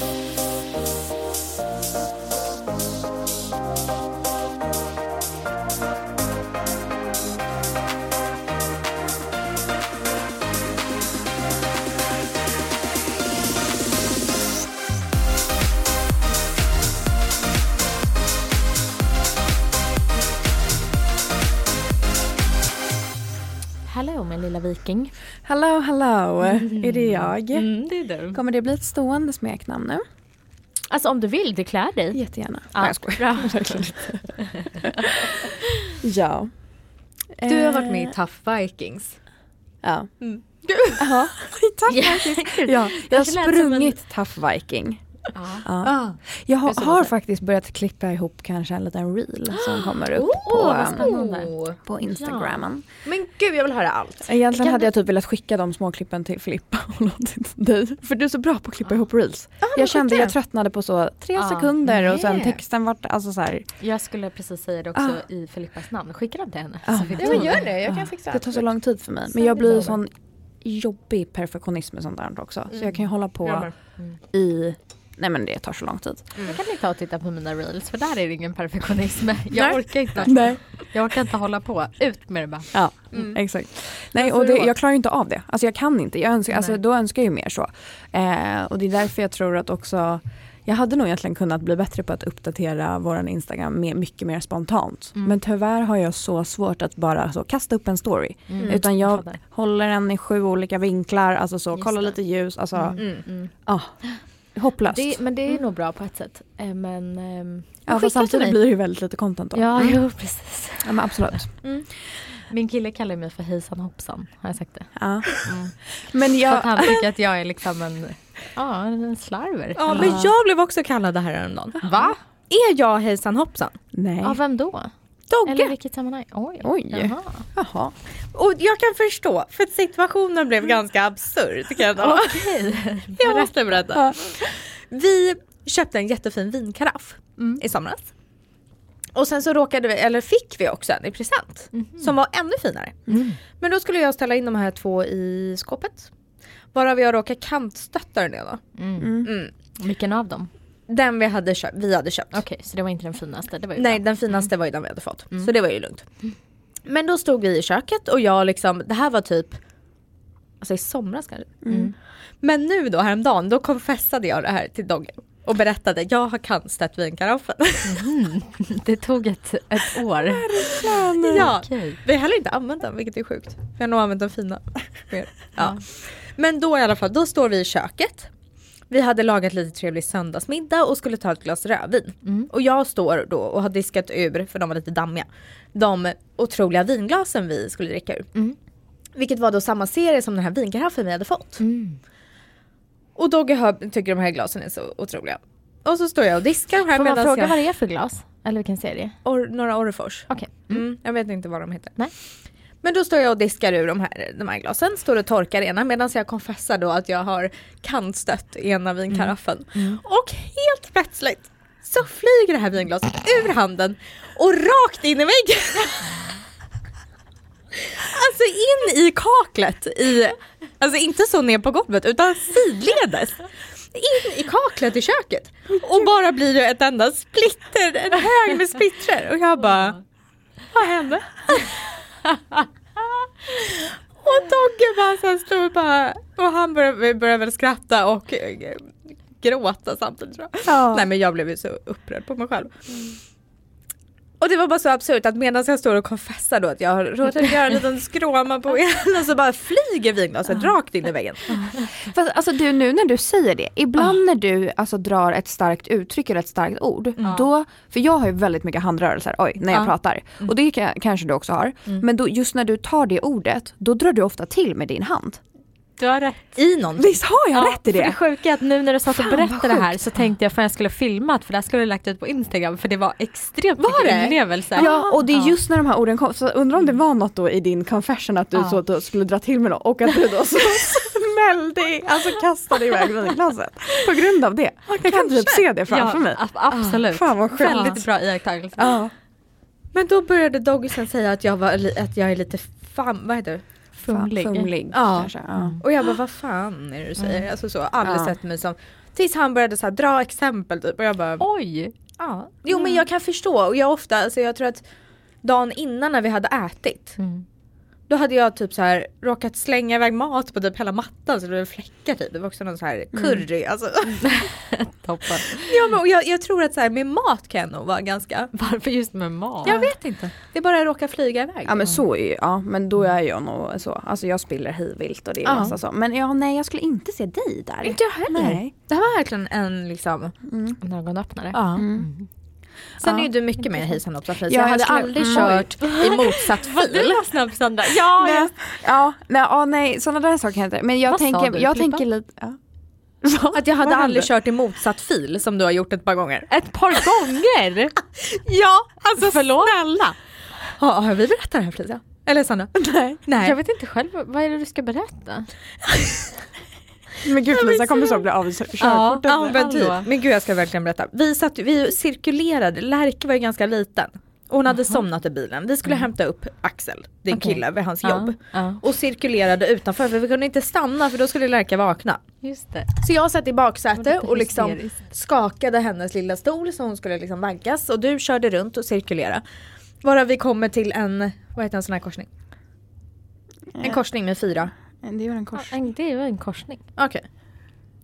Hallå lilla viking. Hello, hello. Är det jag? Mm, det är du. Kommer det bli ett stående smeknamn nu? Alltså om du vill, det klär dig. Jättegärna. Ja, Nej, jag skojar. Ja. Du har varit med i Eh, Tough Vikings. Ja. Mm. Ja, Tough Ja, Viking. gud. Ja, jag har som en- sprungit Tough Viking. Ja. Ja. Ah. Jag har, har faktiskt börjat klippa ihop kanske en liten reel som kommer upp Oh, på, um, på Instagrammen. Men gud jag vill höra allt. Egentligen Kan hade du- jag typ velat skicka de små klippen till Filippa och låtit dig. För du är så bra på att klippa ihop reels. vad jag kände jag tröttnade på så tre Ja. sekunder och sen Nej. texten vart alltså så här. Jag skulle precis säga det också i Filippas namn. Skicka den till henne. Ah, så fick men Ja men gör det. det, jag Ah, kan fixa Det tar så lång tid för mig. Men jag blir sån jobbig perfektionism med sånt där också. Så jag kan ju hålla på med. i, nej men det tar så lång tid. Jag kan inte ta och titta på mina reels för där är det ingen perfektionism. Jag Nej. orkar inte. Nej. Jag orkar inte hålla på. Ut med det bara. Ja, Mm. exakt. Nej, och det jag klarar ju inte av det. Alltså jag kan inte. Jag önskar, alltså, då önskar jag ju mer så. Eh, och det är därför jag tror att också jag hade nog egentligen kunnat bli bättre på att uppdatera våran Instagram med mycket mer spontant. Mm. Men tyvärr har jag så svårt att bara så kasta upp en story. Mm. Utan jag håller den i sju olika vinklar, alltså så, Just kolla det. lite ljus, alltså Mm. Mm. ah, hopplöst. Det, men det är nog bra på ett sätt. Eh, Men... ehm, ja, fast samtidigt blir det ju väldigt lite content då. Ja, Mm. jo precis. ja men absolut. Min kille kallar mig för hejsan hoppsan. Har jag sagt det? Ja. Mm. Men För jag, att han tycker att jag är liksom en, ja, en slarver. Ja men jag blev också kallad det här häromdagen. Va? Är jag hejsan hoppsan? nej. Av vem då? Eller Dogge. vilket sammanhang? Oj. Oj. Jaha. Jaha. Och jag kan förstå, för situationen blev ganska absurd. Kan jag. Okej. jag måste berätta. Ja. Vi köpte en jättefin vinkaraff Mm. i somras. Och sen så råkade vi, eller fick vi också en i present. Som var ännu finare. Mm. Men då skulle jag ställa in de här två i skåpet. Varav jag råkade kantstötta den ena. Mm. Mm. Mm. Vilken av dem? Den vi hade köpt, vi hade köpt. Okej, så det var inte den finaste. Det var ju Nej bra. den finaste var ju den vi hade fått. Mm. Så det var ju lugnt. Men då stod vi i köket och jag liksom, det här var typ Alltså i somras kanske. Mm. Men nu då häromdagen, då confessade jag det här till Dogge. Och berättade, jag har kantstött vinkaraffen. Mm. Det tog ett, ett år. ja. Okej. Vi har heller inte använt den vilket är sjukt. Vi har nog använt den fina. mer. ja. Men då i alla fall, då står vi i köket. Vi hade lagat lite trevlig söndagsmiddag och skulle ta ett glas rödvin. Mm. Och jag står då och har diskat ur, för de var lite dammiga, de otroliga vinglasen vi skulle dricka ur. Mm. Vilket var då samma serie som den här vinkaraffen vi hade fått. Mm. Och Dogge tycker de här glasen är så otroliga. Och så står jag och diskar de här Får man medan fråga jag... vad det är för glas? Eller vilken serie? Or, några Orrefors. Okej. Mm. Jag vet inte vad de heter. Nej. Men då står jag och diskar ur de här, de här glasen, står och torkar ena medan jag konfessar då att jag har kantstött ena vinkaraffen. Mm. Och helt plötsligt så flyger det här vinglaset ur handen och rakt in i väggen. Alltså in i kaklet, i, alltså inte så ner på golvet utan sidledes. In i kaklet i köket. Och bara blir det ett enda splitter, en hög med splittrar. Och jag bara, vad hände? Och Dogge bara så stod och bara, och han började, började väl skratta och eh, gråta samtidigt tror jag. Ja. Nej men jag blev ju så upprörd på mig själv. Och det var bara så absurt att medan jag står och confessar då att jag har råkat göra en liten skråma på ena så bara flyger vinglaset rakt in i väggen. Fast alltså du nu när du säger det, ibland när du alltså drar ett starkt uttryck eller ett starkt ord, då, för jag har ju väldigt mycket handrörelser, oj, när jag Ja. pratar. Och det ka- kanske du också har. Men då, just när du tar det ordet, då drar du ofta till med din hand. Du har rätt. I någonting. Visst har jag rätt i För det det? sjuka är att nu när du satt och Fan, berättade det här så tänkte jag för jag skulle filmat för det här skulle jag lagt ut på Instagram för det var extremt Var mycket det? inlevelse. Ja, och det är Ja. just när de här orden kom, så undrar om det var något då i din confession att du Ja. så då skulle dra till med något och att du då så smällde, alltså kastade iväg vinglaset. På grund av det. Jag kan typ se det framför mig. ab- absolut. Fan vad sjukt. Väldigt bra iakttagelse. Ja. Men då började Dogge sen säga att jag, var, att jag är lite fam, vad heter det? Fumlig. Fumlig Ja. kanske. Ja. Och jag bara vad fan är det du säger? Alltså så, aldrig Ja. sett mig som Tills han började så här, dra exempel typ och jag bara Oj! ja. Jo men jag kan förstå och jag ofta, alltså jag tror att dagen innan när vi hade ätit Mm. Då hade jag typ så här råkat slänga iväg mat på typ hela mattan så det blev fläckar typ. Det var också någon så här curry. Alltså. Toppen. ja, men, och jag, jag tror att så här, med mat kan jag nog vara ganska, Varför just med mat? jag vet inte. Det bara råkar flyga iväg. Ja men så är ju, ja men då är jag nog så. Alltså jag spiller hej vilt och det är Ja. massa så. Men ja nej jag skulle inte se dig där. Inte jag heller. Nej. Det här var verkligen en liksom, En ögonöppnare. ja. Mm. Sen Ja. är ju du mycket mer hejsan Felicia. Ja, jag hade jag skulle- aldrig mm. kört i motsatt Vad du fil. var snabb Sandra. Ja, Nej, ja, nej, ja, nej sådana där saker inte. Men jag Vad tänker, du, jag Filippa? tänker lite, ja. Att jag hade aldrig kört i motsatt fil som du har gjort ett par gånger. Ett par gånger! Ja, alltså Förlåt? snälla. Har, har vi berättat det här Felicia? Eller Sanna? Nej. Nej. Jag vet inte själv, vad är det du ska berätta? Men gud Felicia kommer så bli av med körkortet. Ja, Ja men typ. Men gud jag ska verkligen berätta. Vi, satt, vi cirkulerade, Lärke var ju ganska liten. Och hon hade somnat i bilen. Vi skulle hämta upp Axel, din Okej. kille, vid hans Ja, jobb. Ja, Och cirkulerade utanför för vi kunde inte stanna för då skulle Lärka vakna. just det. Så jag satt i baksäte Lite och liksom skakade hennes lilla stol så hon skulle liksom vaggas och du körde runt och cirkulerade. Varav vi kommer till en, vad heter en sån här korsning? En korsning med fyra. Det gör en kors. Ja, Det är ju en korsning. Okej.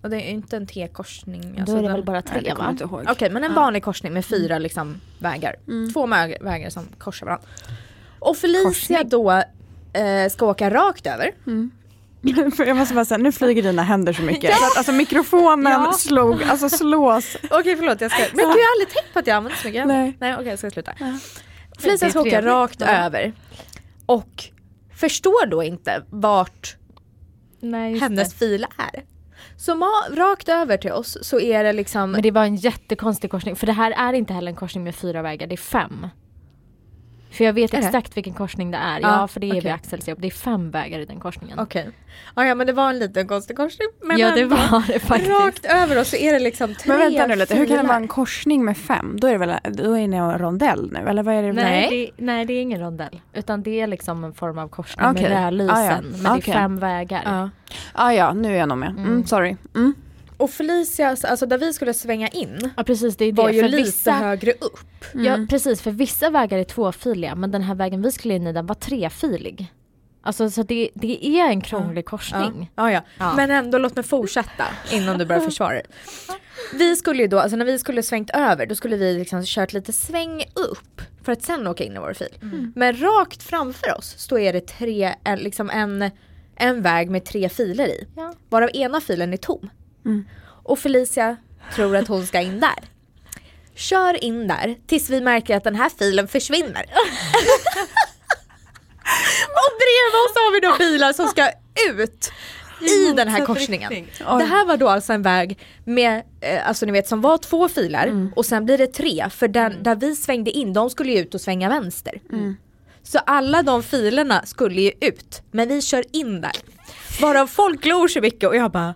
Och det är inte en T-korsning. Då alltså är det den- väl bara tre va? Okej men en vanlig korsning med fyra liksom vägar. Mm. Två vägar som korsar varandra. Och Felicia Korsning. då eh, ska åka rakt över. För jag måste bara säga, nu flyger dina händer så mycket. Så att, alltså mikrofonen Ja. slog, alltså slås. Okej förlåt jag ska, men gud jag har aldrig tänkt på att jag använder så mycket. Nej. Nej okej jag ska sluta. Ja. Felicia är ska åka rakt Ja. över. Och förstår då inte vart Nej, hennes det. fil är. Så rakt över till oss så är det liksom Men det var en jättekonstig korsning, för det här är inte heller en korsning med fyra vägar, det är fem. För jag vet det? exakt vilken korsning det är. Ja, Ja, för det är okej. vid Axels jobb. Det är fem vägar i den korsningen. Okej. Ja, ja men det var en liten konstig korsning. Men ja, det var det faktiskt. Rakt över oss så är det liksom tre Men vänta nu lite, hur kan det vara en korsning med fem? Då är det väl, då är ni en rondell nu eller vad är det? Nej, det, nej, det är ingen rondell. Utan det är liksom en form av korsning Okej. med rödlysen. Ah, ja. Men det är fem vägar. Ja. Ah, ja, nu är jag nog med. Mm, Mm. sorry. Mm. Och Felicia, alltså där vi skulle svänga in Ja precis, det är det. var ju för lite vissa, högre upp. ja, Mm. precis, för vissa vägar är tvåfiliga men den här vägen vi skulle in i den var trefilig. Alltså så det, det är en krånglig korsning. Ja, ja. Ja. Men ändå låt mig fortsätta innan du börjar försvara dig. Vi skulle ju då, alltså när vi skulle svängt över då skulle vi liksom kört lite sväng upp för att sen åka in i vår fil. Men rakt framför oss så är det tre, en, liksom en, en väg med tre filer i. Ja. Varav ena filen är tom. Mm. Och Felicia tror att hon ska in där. Kör in där tills vi märker att den här filen försvinner. och bredvid oss har vi då bilar som ska ut i den här korsningen. Det här var då alltså en väg med, eh, alltså ni vet som var två filer Mm. och sen blir det tre för den, där vi svängde in, de skulle ju ut och svänga vänster. Mm. Så alla de filerna skulle ju ut, men vi kör in där. Varav folk glor så mycket och jag bara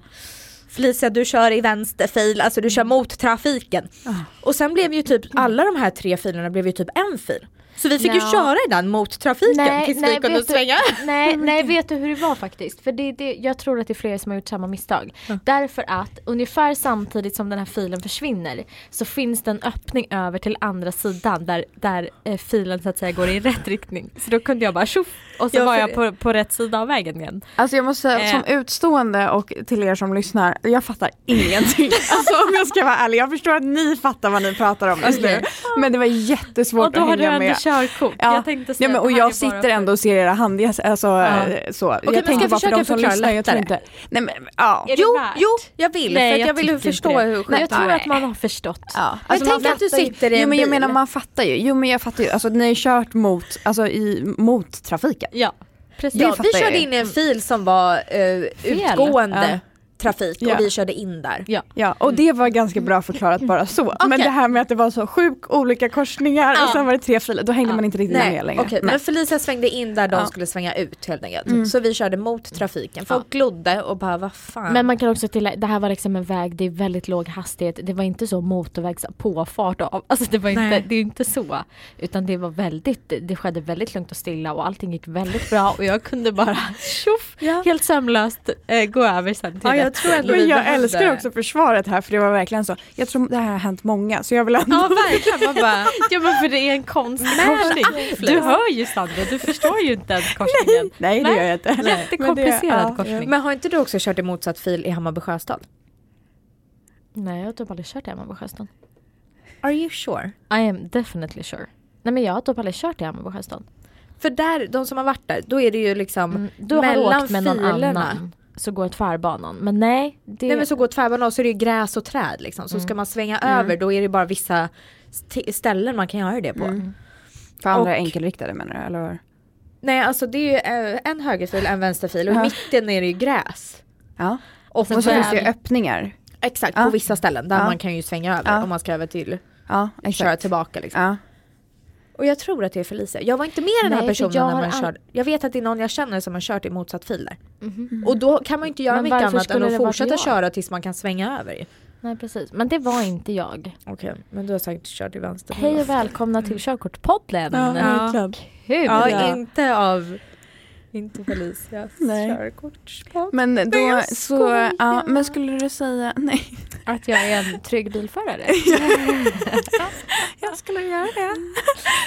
Felicia du kör i vänsterfil, alltså du kör mot trafiken. Ah. Och sen blev ju typ alla de här tre filerna blev ju typ en fil. Så vi fick ju Ja. köra i den mot trafiken tills vi kunde vet du- svänga. Nej, nej, vet du hur det var faktiskt? För det, det, jag tror att det är fler som har gjort samma misstag. Ja. Därför att ungefär samtidigt som den här filen försvinner så finns det en öppning över till andra sidan där, där eh, filen så att säga går i rätt riktning. Så då kunde jag bara tjoff och så Ja, var för jag på, på rätt sida av vägen igen. Alltså jag måste säga, Eh. som utstående och till er som lyssnar, jag fattar ingenting. Alltså om jag ska vara ärlig, jag förstår att ni fattar vad ni pratar om just nu. Okej. Men det var jättesvårt Och då att har du hänga ändå med. Körkort. Ja. Jag tänkte Ja, säga men, att och jag sitter för- ändå och ser era handlingar, alltså Ja. eh, så. men jag ska tänker jag bara för de som lyssnar, jag tror inte. Nej men ja. Är Jo, jo, jag vill Nej, för jag jag vill förstå det. hur Men skit jag tror att man har förstått. Ja. Men Alltså, man tänk att du sitter i en Jo men jag menar man fattar ju, jo men jag fattar ju, alltså ni har kört mot, alltså i, mot trafiken. Ja, precis. Ja, vi jag körde in i en fil som var eh, utgående trafik Ja. och vi körde in där. Ja. Ja och det var ganska bra förklarat bara så. Men det här med att det var så sjukt olika korsningar Ja. och sen var det tre filer, då hängde Ja. man inte riktigt Nej, med längre. Nej. men Felicia svängde in där de skulle svänga ut helt enkelt. Mm. Så vi körde mot trafiken. Folk glodde och bara vad fan. Men man kan också tillägga, det här var liksom en väg, det är väldigt låg hastighet, det var inte så motorvägs påfart av, alltså det var inte, Nej. det är inte så. Utan det var väldigt, det skedde väldigt lugnt och stilla och allting gick väldigt bra och jag kunde bara tjoff, ja. helt sömlöst eh, gå över sen till ja, Jag tror ändå Men jag älskar det. också försvaret här för det var verkligen så. Jag tror det här har hänt många så jag vill ändå. Ja verkligen, man bara Ja men för det är en konstig korsning. Du hör ju Sandra, du förstår ju inte ens korsningen. Nej det Nej. gör jag inte. Men det- Jättekomplicerad ja, korsning. Men har inte du också kört i motsatt fil i Hammarby Sjöstad? Nej jag har typ aldrig kört i Hammarby Sjöstad. Are you sure? I am definitely sure. Nej men jag har typ aldrig kört i Hammarby Sjöstad. För där, de som har varit där, då är det ju liksom Mm, du har mellan åkt med någon filerna. annan så går tvärbanan. Men nej, det... Nej men så går tvärbanan och så är det ju gräs och träd liksom. Så ska man svänga över då är det bara vissa st- ställen man kan göra det på. Mm. För andra Och- enkelriktade menar du eller? Nej alltså det är ju eh, en högerfil, en vänsterfil och i mitten är det ju gräs. Ja. Och, Och så så finns det ju öppningar. Exakt, Ja. på vissa ställen där Ja. man kan ju svänga över Ja. om man ska över till, Ja köra tillbaka liksom. Ja. Och jag tror att det är Felicia. Jag var inte med den här Nej, personen jag när man all- körde. Jag vet att det är någon jag känner som har kört i motsatt fil där. Mhm. Och då kan man ju inte göra Men mycket annat än att fortsätta köra tills man kan svänga över. Nej precis, men det var inte jag. Okej, men du har säkert kört i vänster. Hej och välkomna till Körkortspodden. Ja, verkligen. Kul! Ja, Ja. inte av inte Felicias Nej. körkortspodd. Men då jag så, ja, men skulle du säga, nej Att jag är en trygg bilförare. jag skulle göra det.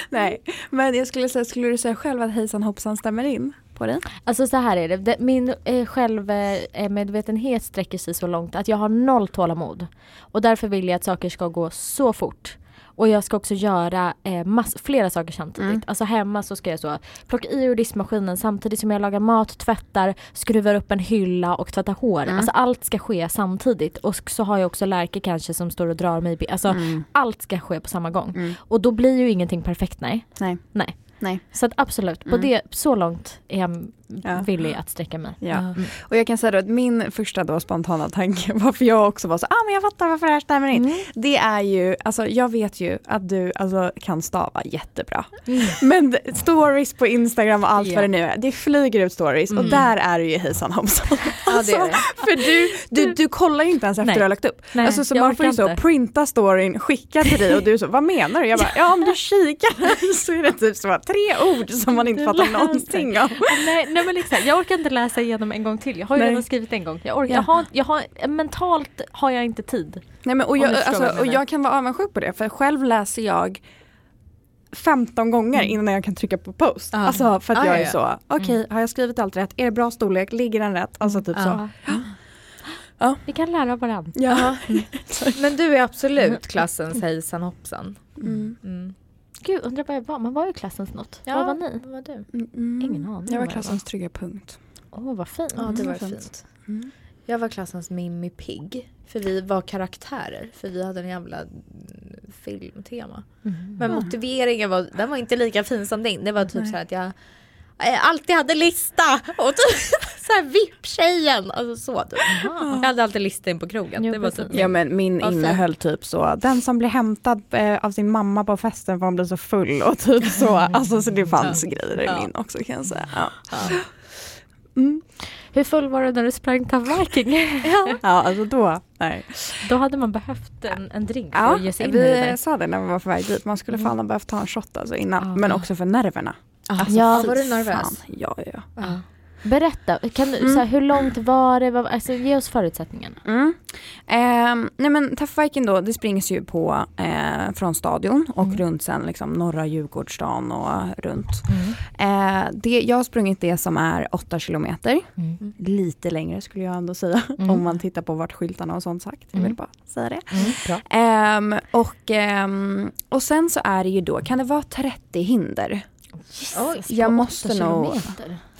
nej, men jag skulle säga, skulle du säga själv att hejsan hoppsan stämmer in på dig? Alltså så här är det, det min eh, självmedvetenhet sträcker sig så långt att jag har noll tålamod. Och därför vill jag att saker ska gå så fort. Och jag ska också göra eh, mass- flera saker samtidigt. Mm. Alltså hemma så ska jag så plocka i ur diskmaskinen samtidigt som jag lagar mat, tvättar, skruvar upp en hylla och tvättar hår. Mm. Alltså allt ska ske samtidigt. Och så har jag också Lärke kanske som står och drar mig. Alltså Mm. allt ska ske på samma gång. Mm. Och då blir ju ingenting perfekt, nej. Nej. Nej. Nej. Så att absolut, på Mm. det, så långt är jag Ja. villig att sträcka mig. Ja. Mm. Och jag kan säga då att min första då spontana tanke, varför jag också var så, ah men jag fattar varför det här stämmer in. Mm. Det är ju, alltså jag vet ju att du alltså, kan stava jättebra. Men d- stories på Instagram och allt Ja. vad det nu är, det flyger ut stories och Mm. där är du ju hejsan hoppsan. Ja det är det. För du, du, du kollar ju inte ens efter Nej. du har lagt upp. Nej, alltså, så jag man får ju orkar så printa storyn, skicka till dig och du så, vad menar du? Jag bara, ja om du kikar så är det typ så tre ord som man inte Du fattar någonting av. Nej, nej men exakt, jag orkar inte läsa igenom en gång till. Jag har ju Nej. redan skrivit en gång. Jag orkar, Ja. jag har, jag har, mentalt har jag inte tid. Nej, men, och, jag, alltså, och jag kan vara avundsjuk på det för själv läser jag 15 gånger Mm. innan jag kan trycka på post. Ja. Alltså för att Ja, jag ja, är ja. så, okej har jag skrivit allt rätt? Är det bra storlek? Ligger den rätt? Alltså typ så. Ja. Vi kan lära varandra. Ja. Men du är absolut klassens hejsan hoppsan. Mm. Mm. Gud, undrar vad jag var. Man var ju klassens något. Vad var ni? Vad var du? Mm, mm. Ingen aning Jag var klassens trygga punkt. Åh, vad fint. Ja det Mm, var fint. fint. Mm. Jag var klassens Mimmi Pigg. För vi var karaktärer. För vi hade en jävla mm, filmtema. Mm. Men Ja. motiveringen var, den var inte lika fin som din. Det var typ Nej. så här att jag alltid hade lista. Och så här VIP-tjejen. Alltså så typ. Jag hade alltid lista in på krogen. Jo, det var typ Ja men min fint. innehöll typ så, den som blir hämtad eh, av sin mamma på festen för hon blir så full och typ så. Alltså så det fanns grejer i Ja. min också kan jag säga. Ja. Ja. Mm. Hur full var du när du sprang Tough Viking? Ja. ja alltså då, nej. Då hade man behövt en, en drink för Ja, att ge sig in i det vi sa det när vi var på väg dit, man skulle Mm. fan ha behövt ta en shot alltså innan. Ja. Men också för nerverna. Alltså, Ja, var du nervös? fan. Ja, ja, ja. Berätta, kan du, Mm. så här, hur långt var det? Vad, alltså, ge oss förutsättningarna. Mm. Ehm, nej men Taffviken då, det springs ju på eh, från stadion och Mm. runt sen liksom norra Djurgårdsstaden och runt. Eh, det, jag har sprungit det som är 8 kilometer. Mm. Lite längre skulle jag ändå säga Mm. om man tittar på vart skyltarna och sånt sagt. Jag vill Mm. bara säga det. Mm. Ehm, och, ehm, och sen så är det ju då, kan det vara 30 hinder? Jesus, jag måste nog.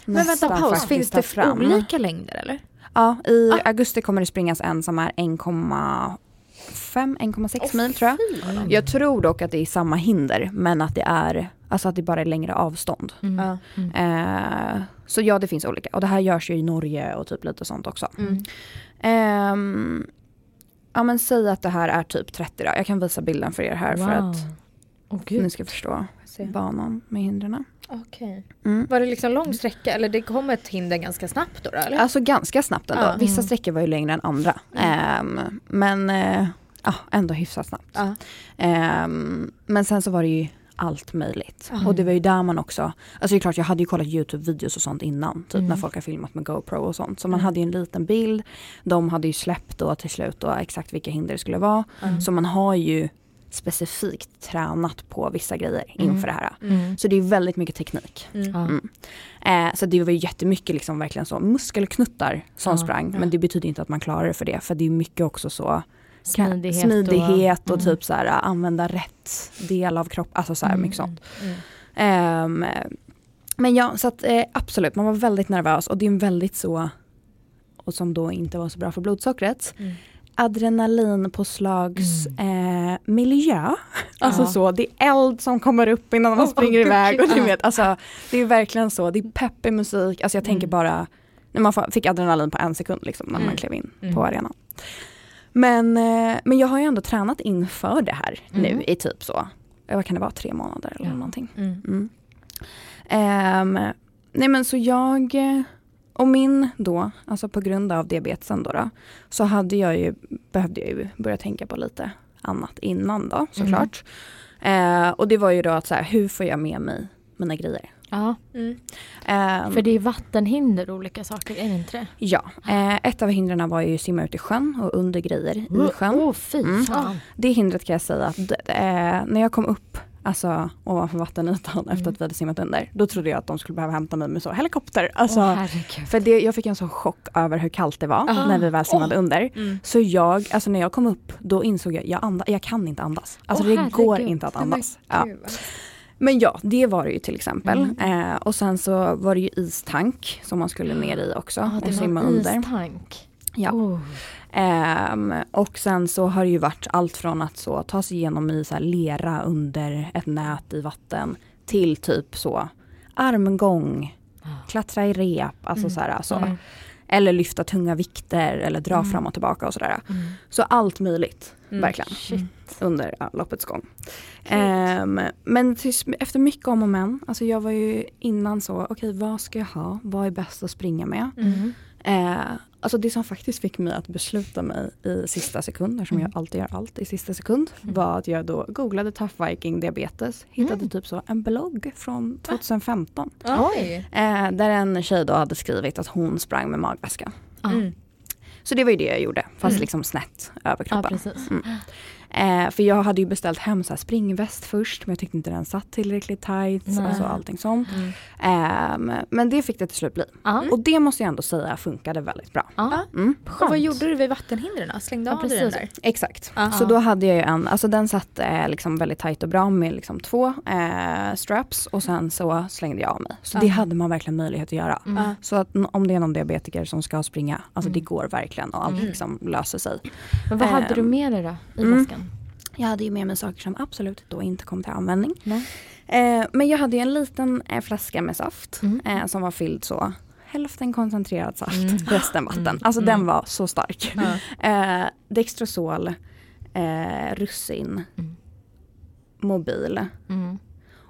Men vänta paus, finns det fram. olika längder eller? Ja, i Ah. augusti kommer det springas en som är 1,5, 1,6 mil tror jag. Mm. Jag tror dock att det är samma hinder men att det är, alltså att det bara är längre avstånd. Mm. Ja. Eh, så ja det finns olika och det här görs ju i Norge och typ lite sånt också. Mm. Ehm, ja men säg att det här är typ 30 då. Jag kan visa bilden för er här för att Ni gud. ska förstå banan med hindren. Okej. Mm. Var det liksom lång sträcka eller det kom ett hinder ganska snabbt då? då eller? Alltså ganska snabbt ändå. Ja. Vissa Mm. sträckor var ju längre än andra. Ehm, men eh, ja, ändå hyfsat snabbt. Ja. Ehm, men sen så var det ju allt möjligt. Mm. Och det var ju där man också, alltså det är klart jag hade ju kollat YouTube-videos och sånt innan, typ Mm. när folk har filmat med GoPro och sånt. Så man Mm. hade ju en liten bild, de hade ju släppt då till slut då exakt vilka hinder det skulle vara. Mm. Så man har ju specifikt tränat på vissa grejer Mm. inför det här. Mm. Så det är väldigt mycket teknik. Mm. Mm. Eh, så det var ju jättemycket liksom verkligen så muskelknuttar som Ja, sprang. ja. Men det betyder inte att man klarar det för det. För det är mycket också så Smidighet, smidighet och, Mm. typ så här, använda rätt del av kroppen. Alltså så här, Mm. mycket sånt. Mm. Ehm, men ja, så att eh, absolut, man var väldigt nervös och det är en väldigt så, och som då inte var så bra för blodsockret, Mm. adrenalinpåslags eh, miljö. Alltså Ja. så, det är eld som kommer upp innan man springer gud, iväg. Och du vet, alltså, det är verkligen så, det är peppig musik. Alltså jag tänker Mm. bara, när man fick adrenalin på en sekund liksom, när Mm. man klev in Mm. på arenan. Men, eh, men jag har ju ändå tränat inför det här Mm. nu i typ så, eh, vad kan det vara, tre månader eller Ja. någonting. Mm. Mm. Ehm, nej men så jag eh, och min då, alltså på grund av diabetesen då, då så hade jag ju, behövde jag ju börja tänka på lite annat innan då såklart. Eh, och det var ju då att så här, hur får jag med mig mina grejer? Ja, Mm. Ehm, för det är vattenhinder och olika saker, är det inte det? Ja, eh, ett av hindren var ju simma ut i sjön och under grejer i sjön. Åh fy Mm. Det hindret kan jag säga att eh, när jag kom upp alltså, ovanför vattenytan efter Mm. att vi hade simmat under, då trodde jag att de skulle behöva hämta mig med så helikopter. Alltså, herregud. för det, jag fick en sån chock över hur kallt det var Ah. när vi väl simmade under. Mm. Så jag, alltså när jag kom upp, då insåg jag, jag, anda, jag kan inte andas. Alltså det går herregud. inte att andas. Ja. Men ja, det var det ju till exempel. Mm. Eh, och sen så var det ju istank som man skulle ner i också Ja, och simma under. istank. Ja. Ehm, och sen så har det ju varit allt från att så ta sig igenom i så lera under ett nät i vatten till typ så armgång, klättra i rep, alltså Mm. så här, så. Mm. Eller lyfta tunga vikter eller dra Mm. fram och tillbaka och sådär. Mm. Så allt möjligt, Mm. verkligen, Shit. under ja, loppets gång. Ehm, men tills, efter mycket om och men, alltså jag var ju innan så, okej vad ska jag ha, vad är bäst att springa med? Mm. Eh, alltså det som faktiskt fick mig att besluta mig i sista sekunder, som Mm. jag alltid gör allt i sista sekund, Mm. var att jag då googlade Tough Viking diabetes, hittade Mm. typ så en blogg från 2015. Oj. Eh, där en tjej då hade skrivit att hon sprang med magväska. Mm. Så det var ju det jag gjorde, fast Mm. liksom snett över kroppen. precis. Eh, för jag hade ju beställt hem så här springväst först men jag tyckte inte den satt tillräckligt tight. Nej. Alltså allting sånt. Mm. Ehm, men det fick det till slut bli. Ja. Och det måste jag ändå säga funkade väldigt bra. Ja. Mm. Och vad gjorde du vid vattenhindren då? Slängde Ja, av dig den där? Exakt. Aha. Så då hade jag ju en, alltså den satt eh, liksom väldigt tight och bra med liksom två eh, straps och sen så slängde jag av mig. Så det hade man verkligen möjlighet att göra. Mm. Ja. Så att om det är någon diabetiker som ska springa, alltså Mm. det går verkligen och allt Mm. liksom löser sig. Men vad hade Ehm, du med dig då i mm. väskan? Jag hade ju med mig saker som absolut då inte kom till användning. Eh, men jag hade ju en liten eh, flaska med saft Mm. eh, som var fylld så hälften koncentrerad saft, Mm. resten vatten. Mm. Alltså Mm. den var så stark. Ja. Eh, Dextrosol, eh, russin, Mm. mobil Mm.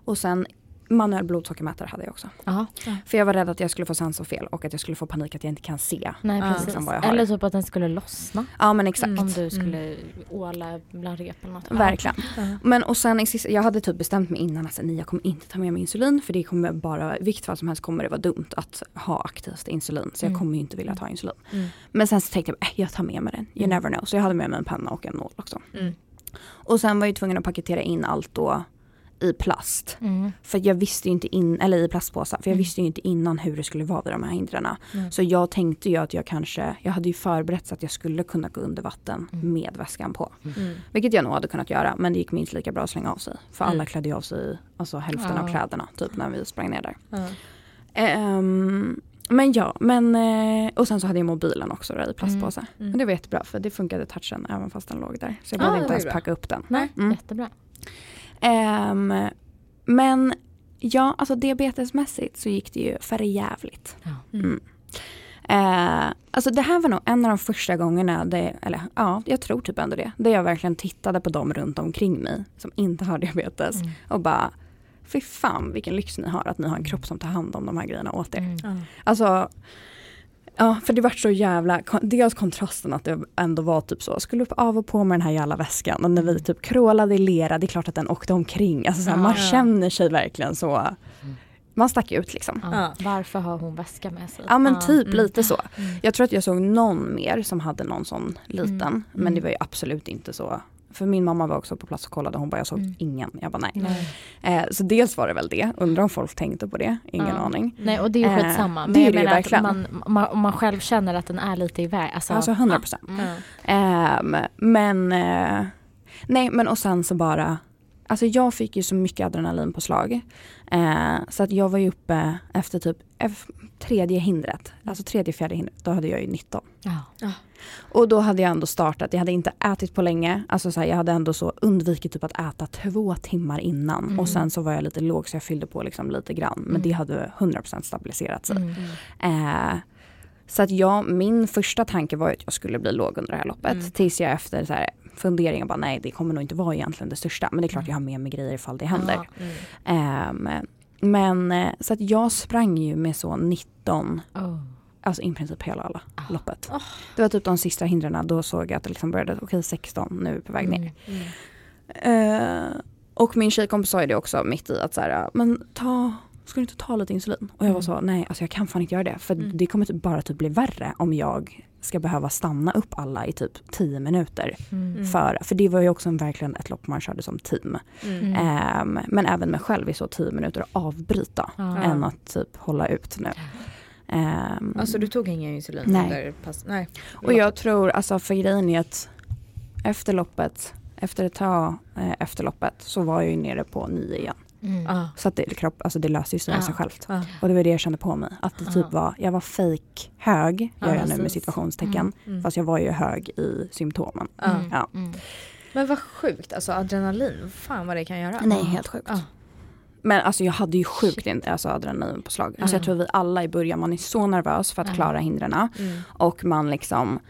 och sen manuell blodsockermätare hade jag också. Ja, För jag var rädd att jag skulle få sensorfel och att jag skulle få panik att jag inte kan se. nej. Liksom vad jag har. Eller typ att den skulle lossna. Ja men exakt. Mm. Om du skulle åla bland rep eller något. Verkligen. Ja. Men och sen jag hade typ bestämt mig innan att nej, jag kommer inte ta med mig insulin för det kommer bara, vilket fall som helst kommer det vara dumt att ha aktivt insulin. Så jag Mm. kommer ju inte vilja ta insulin. Mm. Men sen så tänkte jag, äh, jag tar med mig den, you Mm. never know. Så jag hade med mig en penna och en nål också. Mm. Och sen var jag tvungen att paketera in allt då i plast. Mm. För jag visste inte in, eller i plastpåsar, för jag Mm. visste ju inte innan hur det skulle vara vid de här hindren. Mm. Så jag tänkte ju att jag kanske, jag hade ju förberett så att jag skulle kunna gå under vatten Mm. med väskan på. Mm. Vilket jag nog hade kunnat göra men det gick minst lika bra att slänga av sig. För Mm. alla klädde ju av sig alltså hälften av Ja. kläderna typ när vi sprang ner där. Ja. Ehm, men ja, men eh, och sen så hade jag mobilen också då, i plastpåse. Mm. Men det var jättebra för det funkade touchen även fast den låg där. Så jag Ja, behövde det inte ens bra. packa upp den. Nej, Mm. jättebra. Ehm, men ja, alltså diabetesmässigt så gick det ju för jävligt. Ja. Mm. Eh, alltså det här var nog en av de första gångerna, det, eller ja, jag tror typ ändå det, där jag verkligen tittade på dem runt omkring mig som inte har diabetes Mm. och bara Fy fan vilken lyx ni har att ni har en kropp som tar hand om de här grejerna åt er. Mm. Alltså Ja, för det vart så jävla, dels kontrasten att det ändå var typ så, skulle upp av och på med den här jävla väskan och när vi typ krålade i lera, det är klart att den åkte omkring. Alltså så här, Ja. man Ja. känner sig verkligen så, man stack ut liksom. Ja. Varför har hon väska med sig? Ja men typ Mm. lite så. Mm. Jag tror att jag såg någon mer som hade någon sån liten, Mm. men det var ju absolut inte så. För min mamma var också på plats och kollade, hon bara jag såg Mm. ingen. Jag bara nej. Nej. Eh, så dels var det väl det, undrar om folk tänkte på det, ingen Ja. aning. Nej och det är ju Eh, skitsamma. det Men är det ju verkligen. man, man, om man själv känner att den är lite iväg. Alltså, Alltså 100 procent. ja. Mm. Ehm, men, eh, nej men och sen så bara, alltså jag fick ju så mycket adrenalin på slag. Eh, så att jag var ju uppe efter typ eff- tredje hindret, alltså tredje fjärde hindret, då hade jag ju 19. Ja. Och då hade jag ändå startat, jag hade inte ätit på länge, alltså så här, jag hade ändå så undvikit typ att äta två timmar innan. Mm. Och sen så var jag lite låg så jag fyllde på liksom lite grann. Men Mm. det hade 100% stabiliserat sig. Mm. Eh, så att jag, min första tanke var att jag skulle bli låg under det här loppet. Mm. Tills jag efter så här, funderingar bara nej det kommer nog inte vara egentligen det största. Men det är klart Mm. jag har med mig grejer ifall det händer. Ja. Mm. Men eh, så att jag sprang ju med så 19, Oh. alltså i princip hela alla Ah. loppet. Oh. Det var typ de sista hindren, då såg jag att det liksom började, okej 16, nu är vi på väg ner. Mm. Mm. Eh, och min tjejkompis sa ju det också mitt i att så här, men ta, ska du inte ta lite insulin? Och jag var Mm. så, nej alltså jag kan fan inte göra det. För Mm. det kommer typ bara typ bli värre om jag ska behöva stanna upp alla i typ 10 minuter. Mm. För, för det var ju också en, verkligen ett lopp man körde som team. Mm. Ehm, men även mig själv i så 10 minuter att avbryta. Ja. Än att typ hålla ut nu. Ehm, Alltså du tog ingen insulin Nej. under pass? Nej. och jag tror, alltså för grejen är att efter loppet, efter ett tag eh, efter loppet så var jag ju nere på 9 igen. Mm. Ja. Så att det, kropp, alltså det löser sig av Ja. sig självt. Ja. Och det var det jag kände på mig. Att det typ var, jag var fake hög, gör jag nu med situationstecken. Mm. Mm. Fast jag var ju hög i symptomen. Ja. Mm. Ja. Mm. Men vad sjukt, alltså adrenalin, fan vad det kan göra. Nej, helt sjukt. Men alltså jag hade ju sjukt alltså adrenalin på slag. Alltså jag Ja. tror vi alla i början, man är så nervös för att Ja. klara hindren. Mm. Och man liksom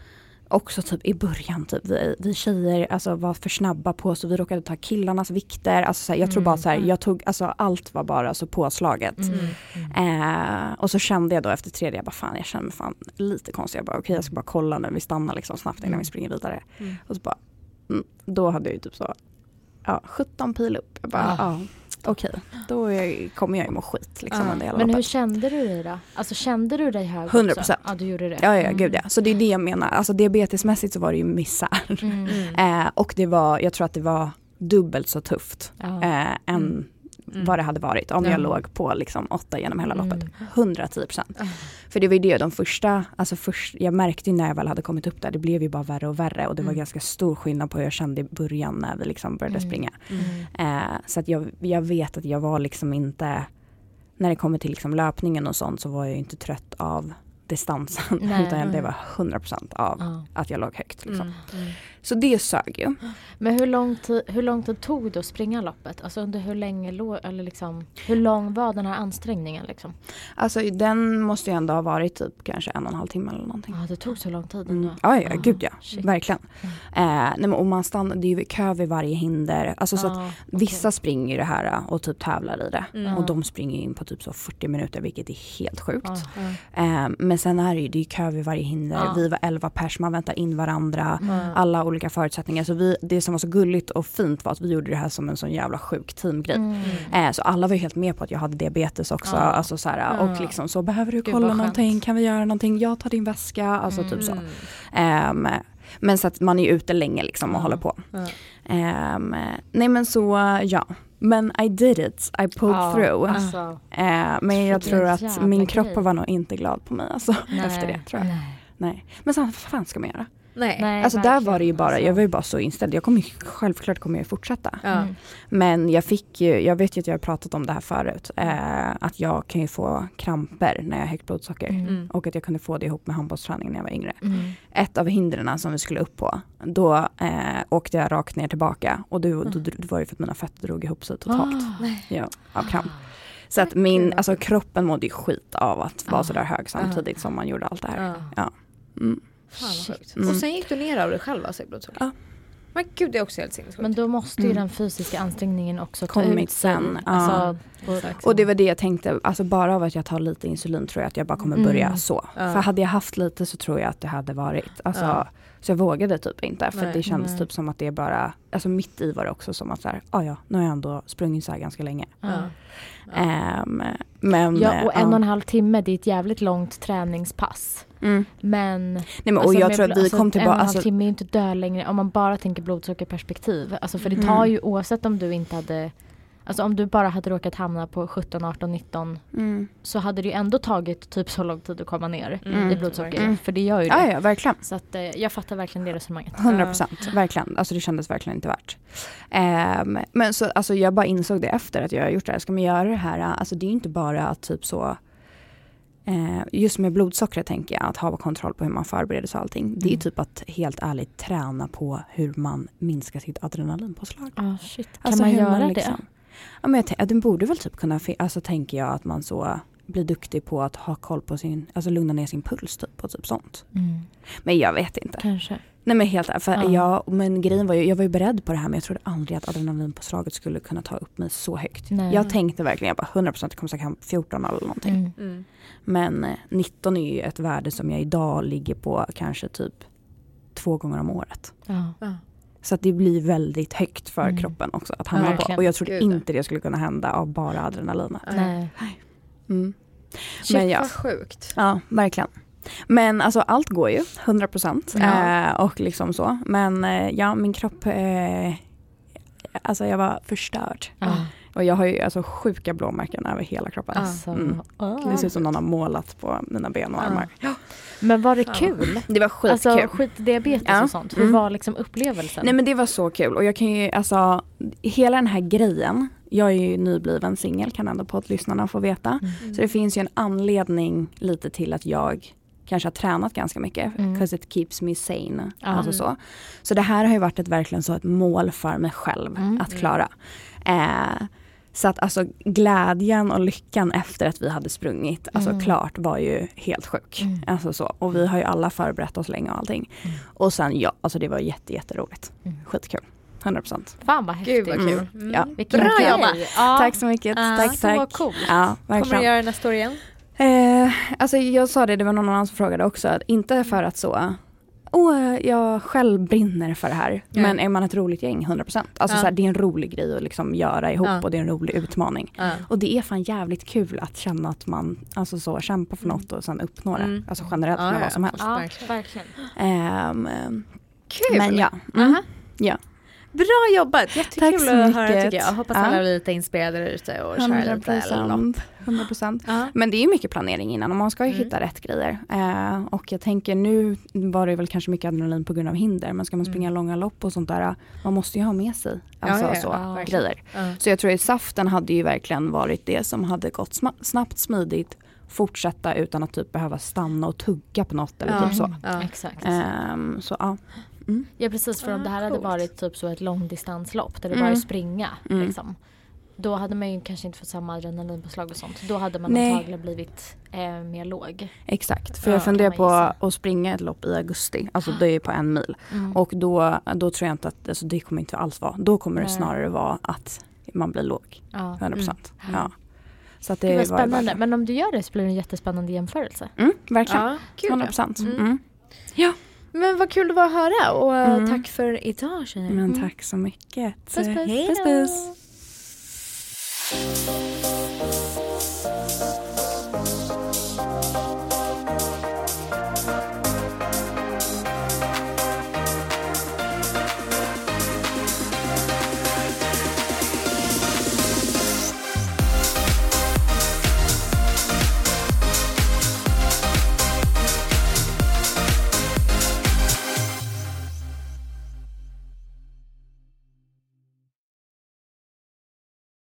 också typ i början, typ, vi, vi tjejer alltså, var för snabba på så vi råkade ta killarnas vikter. Alltså, så här, jag tror Mm. bara så här, jag tog, alltså, allt var bara så påslaget. Mm. Mm. Eh, och så kände jag då efter tredje, jag bara fan jag känner mig fan lite konstig. Jag bara okej jag ska bara kolla när vi stannar liksom snabbt innan Mm. vi springer vidare. Mm. Och så bara, mm, då hade jag ju typ så, ja 17 pil upp. Jag bara, Ah. ja okej, då är, kommer jag ju må skit liksom under hela Men hur loppet. kände du dig då? Alltså kände du dig hög 100%. också? Ja du gjorde det? Ja ja Mm. gud ja, så det är det jag menar. Alltså diabetesmässigt så var det ju misär. Mm. Mm. Eh, och det var, jag tror att det var dubbelt så tufft eh, än Mm. Mm. vad det hade varit om Ja. jag låg på liksom åtta genom hela loppet. Mm. 110 procent. Ah. För det var ju det, de första, alltså först, jag märkte ju när jag väl hade kommit upp där, det blev ju bara värre och värre och det var Mm. ganska stor skillnad på hur jag kände i början när vi liksom började Mm. springa. Mm. Eh, så att jag, jag vet att jag var liksom inte, när det kommer till liksom löpningen och sånt så var jag ju inte trött av distansen Nej. utan det var 100% av Ja. att jag låg högt. Liksom. Mm. Mm. Så det sög ju. Men hur lång, tid, hur lång tid tog det att springa loppet? Alltså under hur länge låg, eller liksom, hur lång var den här ansträngningen liksom? Alltså den måste ju ändå ha varit typ kanske en och en halv timme eller någonting. Ja det tog så lång tid Mm. ändå. Ja, ja, Ah, gud ja. shit. Verkligen. Eh, nej, men om man stannar, det är ju kö vid varje hinder. Alltså, så att Ja, Vissa okej. springer ju det här och typ tävlar i det. Mm. Och de springer in på typ så 40 minuter vilket är helt sjukt. Ja. Eh, men sen är det ju, det är ju kö vid varje hinder. Vi var 11 pers, man väntar in varandra. Mm. Alla olika förutsättningar. Så vi, det som var så gulligt och fint var att vi gjorde det här som en sån jävla sjuk teamgrej. Mm. Eh, så alla var helt med på att jag hade diabetes också. Ja. Alltså så här. Och liksom så, behöver du Gud, kolla någonting? Kan vi göra någonting? Jag tar din väska. Alltså typ så. Mm. Ehm, men så att man är ute länge liksom och Ja. håller på. Ja. Ehm, nej men så ja. Men I did it, I pulled Ja, through. Alltså, Ehm, men jag tror att min grej. kropp var nog inte glad på mig alltså, nej, efter det tror jag. Nej. Nej. Men sen, vad fan ska man göra? Nej. Nej, alltså där var det ju bara, Alltså. jag var ju bara så inställd. Jag kommer ju, självklart kommer jag fortsätta. Mm. Men jag fick ju, jag vet ju att jag har pratat om det här förut, eh, att jag kan ju få kramper när jag har högt blodsocker. Mm. Mm. Och att jag kunde få det ihop med handbollsträning när jag var yngre. Mm. Ett av hindren som vi skulle upp på, då eh, åkte jag rakt ner tillbaka. Och då, då, då var det för att mina fötter drog ihop sig totalt. Ah. Ja, av kramp. Så att min, alltså kroppen mådde ju skit av att vara Ah. sådär hög samtidigt som man gjorde allt det här. Ja. Ja. Mm. Fan. Mm. Och sen gick du ner av dig själv alltså i blodsocker? Ja. Men gud det är också helt sinnessjukt. Men då måste ju Mm. den fysiska ansträngningen också ta Kommit sen, ja. Alltså, Och det var det jag tänkte, alltså bara av att jag tar lite insulin tror jag att jag bara kommer Mm. börja så. Ja. För hade jag haft lite så tror jag att det hade varit, alltså, Ja. så jag vågade typ inte. För Nej. det kändes Nej. typ som att det bara, alltså mitt i var det också som att så här, ah, ja, nu har jag ändå sprungit så här ganska länge. ja. Ja. Ehm, men, ja, och en och en halv timme, det är ett jävligt långt träningspass. Mm. Men Nej, men, och alltså, jag tror att vi alltså, kom En och tillbaka, en halv alltså, timme är ju inte dö längre om man bara tänker blodsockerperspektiv. Alltså för det Mm. tar ju oavsett om du inte hade Alltså om du bara hade råkat hamna på 17, 18, 19 mm. så hade det ju ändå tagit typ så lång tid att komma ner Mm. i blodsocker. Mm. För det gör ju det. ja, ja, verkligen. Så att, eh, jag fattar verkligen det resonemanget. 100 procent, verkligen. Alltså det kändes verkligen inte värt. Ehm, men så, alltså jag bara insåg det efter att jag har gjort det här. Ska man göra det här, alltså det är ju inte bara att typ så Just med blodsockret tänker jag, att ha kontroll på hur man förbereder sig och allting. Det är ju Mm. typ att helt ärligt träna på hur man minskar sitt adrenalinpåslag. Ah, shit. Kan Alltså man göra liksom- Ja, men jag den borde väl typ kunna, alltså tänker jag att man så blir duktig på att ha koll på sin, alltså lugna ner sin puls typ och typ sånt. det? Mm, Men jag vet inte. kanske. Nej men helt för Ja. jag, men grejen var ju, jag var ju beredd på det här men jag trodde aldrig att adrenalinpåslaget skulle kunna ta upp mig så högt. Nej. Jag tänkte verkligen, jag bara 100% jag kommer säkert hem 14 eller någonting. Mm. Mm. Men eh, 19 är ju ett värde som jag idag ligger på kanske typ två gånger om året. Ja. Ja. Så att det blir väldigt högt för Mm. kroppen också att hamna på. Verkligen. Och jag trodde Gud. inte det skulle kunna hända av bara adrenalinet. Nej. Mm. Shit Men ja. vad sjukt. Ja, verkligen. Men alltså allt går ju, 100 procent. Ja. Eh, och liksom så. Men eh, ja, min kropp, eh, alltså jag var förstörd. Ja. Och jag har ju alltså sjuka blåmärken över hela kroppen. Alltså, Mm. Det ser ut som någon har målat på mina ben och Ja. armar. Men var det kul? Det var skitkul. Alltså skitdiabetes Ja. och sånt. Hur Mm. var liksom upplevelsen? Nej men det var så kul och jag kan ju alltså hela den här grejen. Jag är ju nybliven singel kan ändå poddlyssnarna få veta. Mm. Så det finns ju en anledning lite till att jag kanske har tränat ganska mycket. Mm. 'Cause it keeps me sane. Ja. Alltså så. så det här har ju varit ett, verkligen så ett mål för mig själv Mm. att klara. Eh, så att alltså glädjen och lyckan efter att vi hade sprungit, alltså Mm. klart var ju helt sjuk. Mm. Alltså så. Och vi har ju alla förberett oss länge och allting. Mm. Och sen ja, alltså det var jätte, jätteroligt. Mm. Skitkul. 100%. Fan vad häftigt. Gud vad kul. Mm. Mm. Ja. Vilken Bra jobbat. Ja. Tack så mycket. Ah, tack, Så tack. coolt. Ja, Kommer du göra det nästa år igen? Eh, alltså jag sa det, det var någon annan som frågade också, att inte för att så, åh jag själv brinner för det här. Ja. Men är man ett roligt gäng, 100%. Alltså Ja. så här, det är en rolig grej att liksom göra ihop Ja. och det är en rolig utmaning. Och det är fan jävligt kul att känna att man alltså så, kämpar för något och sen uppnår det. Mm. Alltså generellt med vad som helst. Verkligen. Ehm, ehm, Kul! men ja. Mm. Aha. Ja. Bra jobbat, jättekul att höra mycket. tycker jag. Hoppas alla blir lite inspirerade där ute och kör lite eller lopp. 100%. 100%. Ja. Men det är ju mycket planering innan och man ska ju Mm. hitta rätt grejer. Eh, och jag tänker nu var det väl kanske mycket adrenalin på grund av hinder men ska man springa Mm. långa lopp och sånt där, man måste ju ha med sig alltså, ja, ja. så, grejer. Ja. Så jag tror att saften hade ju verkligen varit det som hade gått sma- snabbt, smidigt, fortsätta utan att typ behöva stanna och tugga på något eller Ja. typ så. Ja. Exakt. Ehm, så ja. Mm. Ja precis för om Ah, det här hade coolt. varit typ så ett långdistanslopp där det Mm. bara är springa. Mm. Liksom. Då hade man ju kanske inte fått samma adrenalinpåslag och sånt. Då hade man Nej. antagligen blivit eh, mer låg. Exakt, för Ja, jag funderar på att springa ett lopp i augusti, alltså det är på en mil. Mm. Och då, då tror jag inte att, alltså det kommer inte alls vara, då kommer det snarare vara att man blir låg. ja. 100 procent. Mm. Ja. Så att det var ju spännande. Men om du gör det så blir det en jättespännande jämförelse. Mm, verkligen. Ja, kul. 100 procent. Mm. Mm. Men vad kul det var att höra och Mm. tack för idag tjejer. Men tack så mycket. Puss, puss. Puss, puss.